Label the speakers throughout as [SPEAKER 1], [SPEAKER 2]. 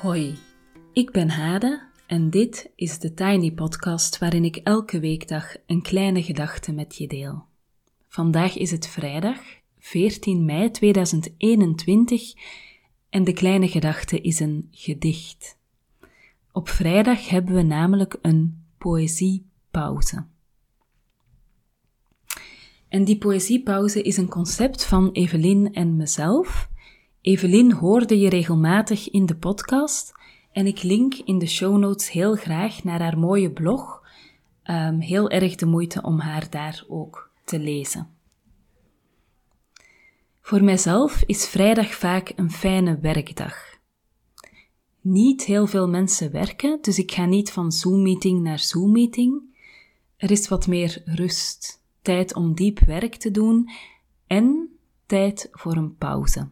[SPEAKER 1] Hoi, ik ben Hade en dit is de Tiny Podcast waarin ik elke weekdag een kleine gedachte met je deel. Vandaag is het vrijdag, 14 mei 2021 en de kleine gedachte is een gedicht. Op vrijdag hebben we namelijk een poëziepauze. En die poëziepauze is een concept van Evelien en mezelf. Evelien hoorde je regelmatig in de podcast en ik link in de show notes heel graag naar haar mooie blog. Um, heel erg de moeite om haar daar ook te lezen. Voor mijzelf is vrijdag vaak een fijne werkdag. Niet heel veel mensen werken, dus ik ga niet van Zoom-meeting naar Zoom-meeting. Er is wat meer rust, tijd om diep werk te doen en tijd voor een pauze.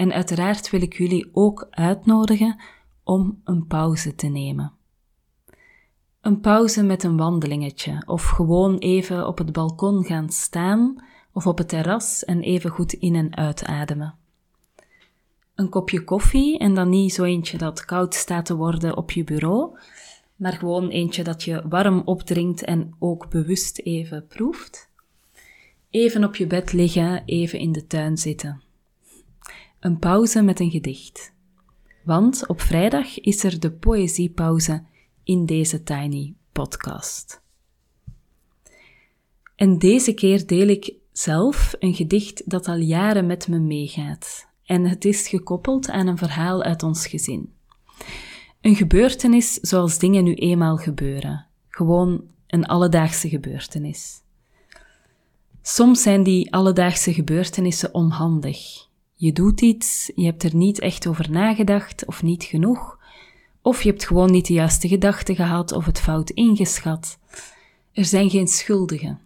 [SPEAKER 1] En uiteraard wil ik jullie ook uitnodigen om een pauze te nemen. Een pauze met een wandelingetje of gewoon even op het balkon gaan staan of op het terras en even goed in en uitademen. Een kopje koffie en dan niet zo eentje dat koud staat te worden op je bureau, maar gewoon eentje dat je warm opdrinkt en ook bewust even proeft. Even op je bed liggen, even in de tuin zitten. Een pauze met een gedicht. Want op vrijdag is er de poëziepauze in deze Tiny podcast. En deze keer deel ik zelf een gedicht dat al jaren met me meegaat. En het is gekoppeld aan een verhaal uit ons gezin. Een gebeurtenis zoals dingen nu eenmaal gebeuren. Gewoon een alledaagse gebeurtenis. Soms zijn die alledaagse gebeurtenissen onhandig. Je doet iets, je hebt er niet echt over nagedacht of niet genoeg, of je hebt gewoon niet de juiste gedachten gehad of het fout ingeschat. Er zijn geen schuldigen.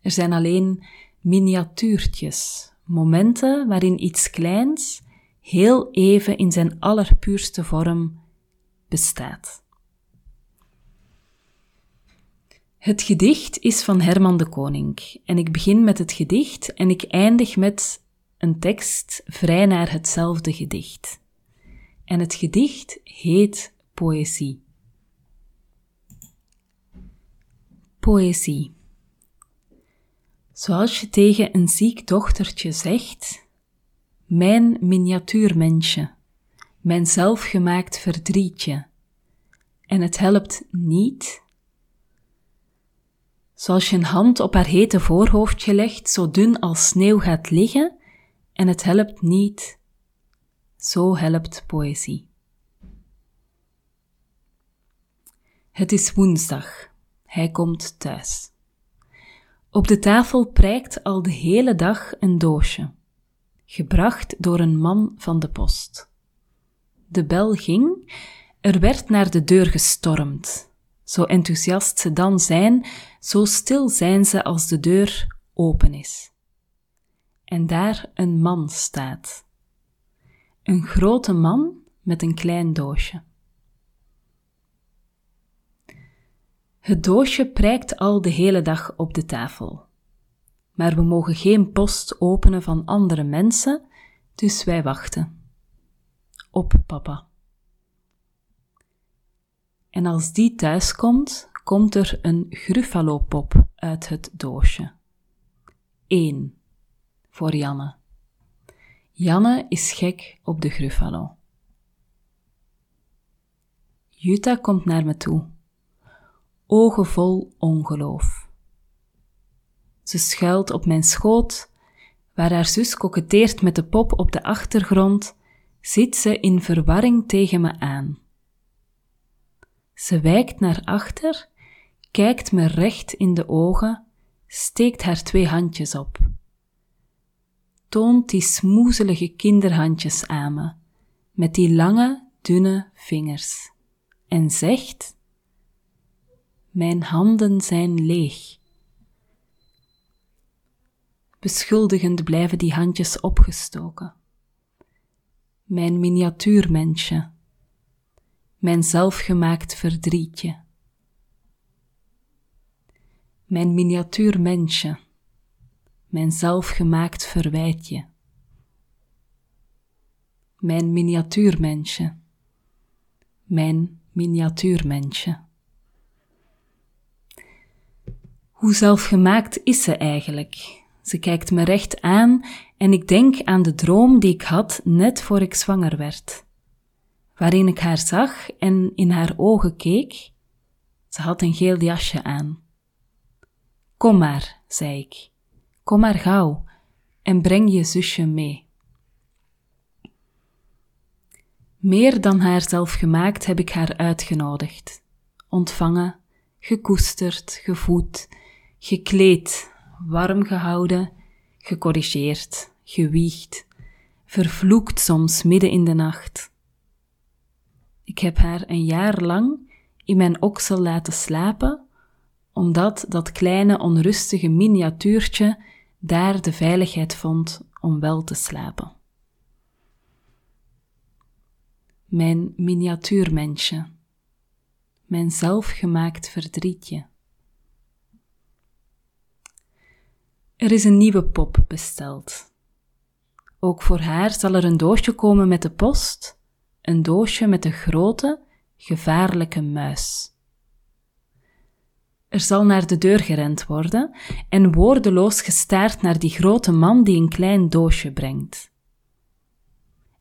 [SPEAKER 1] Er zijn alleen miniatuurtjes, momenten waarin iets kleins heel even in zijn allerpuurste vorm bestaat. Het gedicht is van Herman de Koning en ik begin met het gedicht en ik eindig met een tekst vrij naar hetzelfde gedicht. En het gedicht heet Poëzie. Poëzie. Zoals je tegen een ziek dochtertje zegt, mijn miniatuurmensje, mijn zelfgemaakt verdrietje, en het helpt niet. Zoals je een hand op haar hete voorhoofdje legt, zo dun als sneeuw gaat liggen, en het helpt niet. Zo helpt poëzie. Het is woensdag. Hij komt thuis. Op de tafel prijkt al de hele dag een doosje, gebracht door een man van de post. De bel ging, er werd naar de deur gestormd. Zo enthousiast ze dan zijn, zo stil zijn ze als de deur open is en daar een man staat. Een grote man met een klein doosje. Het doosje prijkt al de hele dag op de tafel. Maar we mogen geen post openen van andere mensen, dus wij wachten. Op papa. En als die thuis komt, er een Gruffalo-pop uit het doosje. Eén voor Janne. Janne is gek op de Gruffalo. Jutta komt naar me toe, ogen vol ongeloof. Ze schuilt op mijn schoot, waar haar zus koketteert met de pop op de achtergrond, zit ze in verwarring tegen me aan. Ze wijkt naar achter, kijkt me recht in de ogen, steekt haar twee handjes op toont die smoezelige kinderhandjes aan me, met die lange, dunne vingers, en zegt: Mijn handen zijn leeg. Beschuldigend blijven die handjes opgestoken. Mijn miniatuurmensje, mijn zelfgemaakt verdrietje. Mijn miniatuurmensje mijn zelfgemaakt verwijtje. Mijn miniatuurmensje. Mijn miniatuurmensje. Hoe zelfgemaakt is ze eigenlijk? Ze kijkt me recht aan en ik denk aan de droom die ik had net voor ik zwanger werd. Waarin ik haar zag en in haar ogen keek. Ze had een geel jasje aan. Kom maar, zei ik. Kom maar gauw en breng je zusje mee. Meer dan haar zelf gemaakt heb ik haar uitgenodigd, ontvangen, gekoesterd, gevoed, gekleed, warm gehouden, gecorrigeerd, gewiegd, vervloekt soms midden in de nacht. Ik heb haar een jaar lang in mijn oksel laten slapen, omdat dat kleine onrustige miniatuurtje daar de veiligheid vond om wel te slapen. Mijn miniatuurmensje, mijn zelfgemaakt verdrietje. Er is een nieuwe pop besteld. Ook voor haar zal er een doosje komen met de post, een doosje met de grote, gevaarlijke muis. Er zal naar de deur gerend worden en woordeloos gestaard naar die grote man die een klein doosje brengt.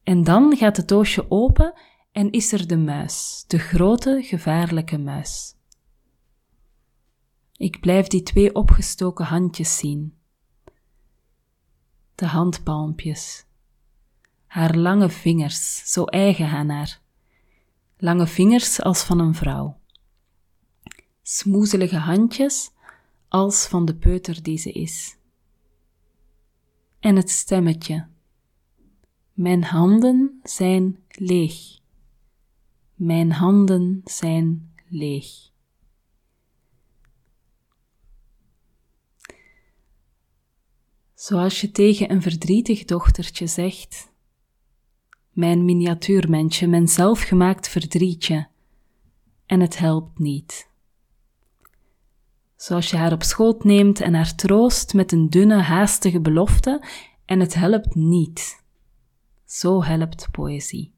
[SPEAKER 1] En dan gaat het doosje open en is er de muis, de grote, gevaarlijke muis. Ik blijf die twee opgestoken handjes zien de handpalmpjes. Haar lange vingers, zo eigen aan haar. Lange vingers als van een vrouw. Smoezelige handjes als van de peuter die ze is. En het stemmetje. Mijn handen zijn leeg. Mijn handen zijn leeg. Zoals je tegen een verdrietig dochtertje zegt: Mijn miniatuurmensje, mijn zelfgemaakt verdrietje, en het helpt niet. Zoals je haar op schoot neemt en haar troost met een dunne, haastige belofte, en het helpt niet. Zo helpt poëzie.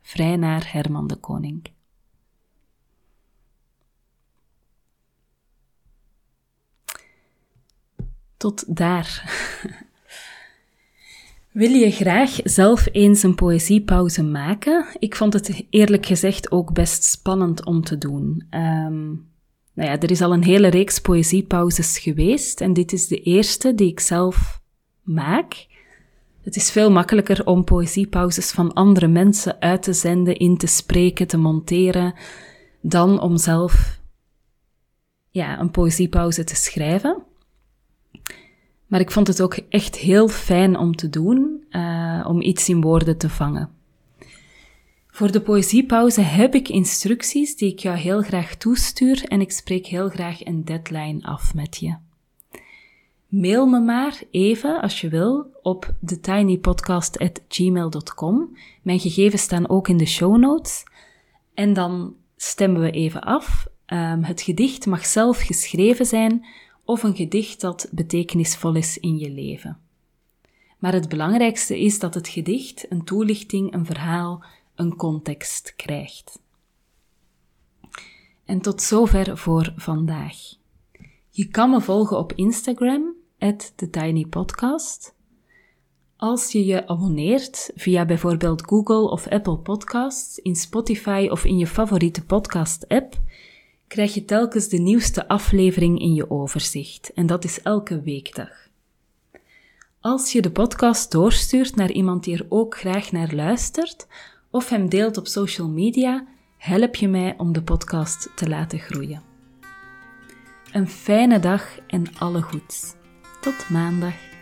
[SPEAKER 1] Vrij naar Herman de Koning. Tot daar. Wil je graag zelf eens een poëziepauze maken? Ik vond het eerlijk gezegd ook best spannend om te doen. Um, nou ja, er is al een hele reeks poëziepauzes geweest en dit is de eerste die ik zelf maak. Het is veel makkelijker om poëziepauzes van andere mensen uit te zenden, in te spreken, te monteren, dan om zelf ja, een poëziepauze te schrijven. Maar ik vond het ook echt heel fijn om te doen, uh, om iets in woorden te vangen. Voor de poëziepauze heb ik instructies die ik jou heel graag toestuur en ik spreek heel graag een deadline af met je. Mail me maar even, als je wil, op thetinypodcast.gmail.com. Mijn gegevens staan ook in de show notes. En dan stemmen we even af. Um, het gedicht mag zelf geschreven zijn of een gedicht dat betekenisvol is in je leven. Maar het belangrijkste is dat het gedicht een toelichting, een verhaal, een context krijgt. En tot zover voor vandaag. Je kan me volgen op Instagram, TheTinyPodcast. Als je je abonneert via bijvoorbeeld Google of Apple Podcasts, in Spotify of in je favoriete podcast-app, krijg je telkens de nieuwste aflevering in je overzicht. En dat is elke weekdag. Als je de podcast doorstuurt naar iemand die er ook graag naar luistert, of hem deelt op social media, help je mij om de podcast te laten groeien. Een fijne dag en alle goeds. Tot maandag.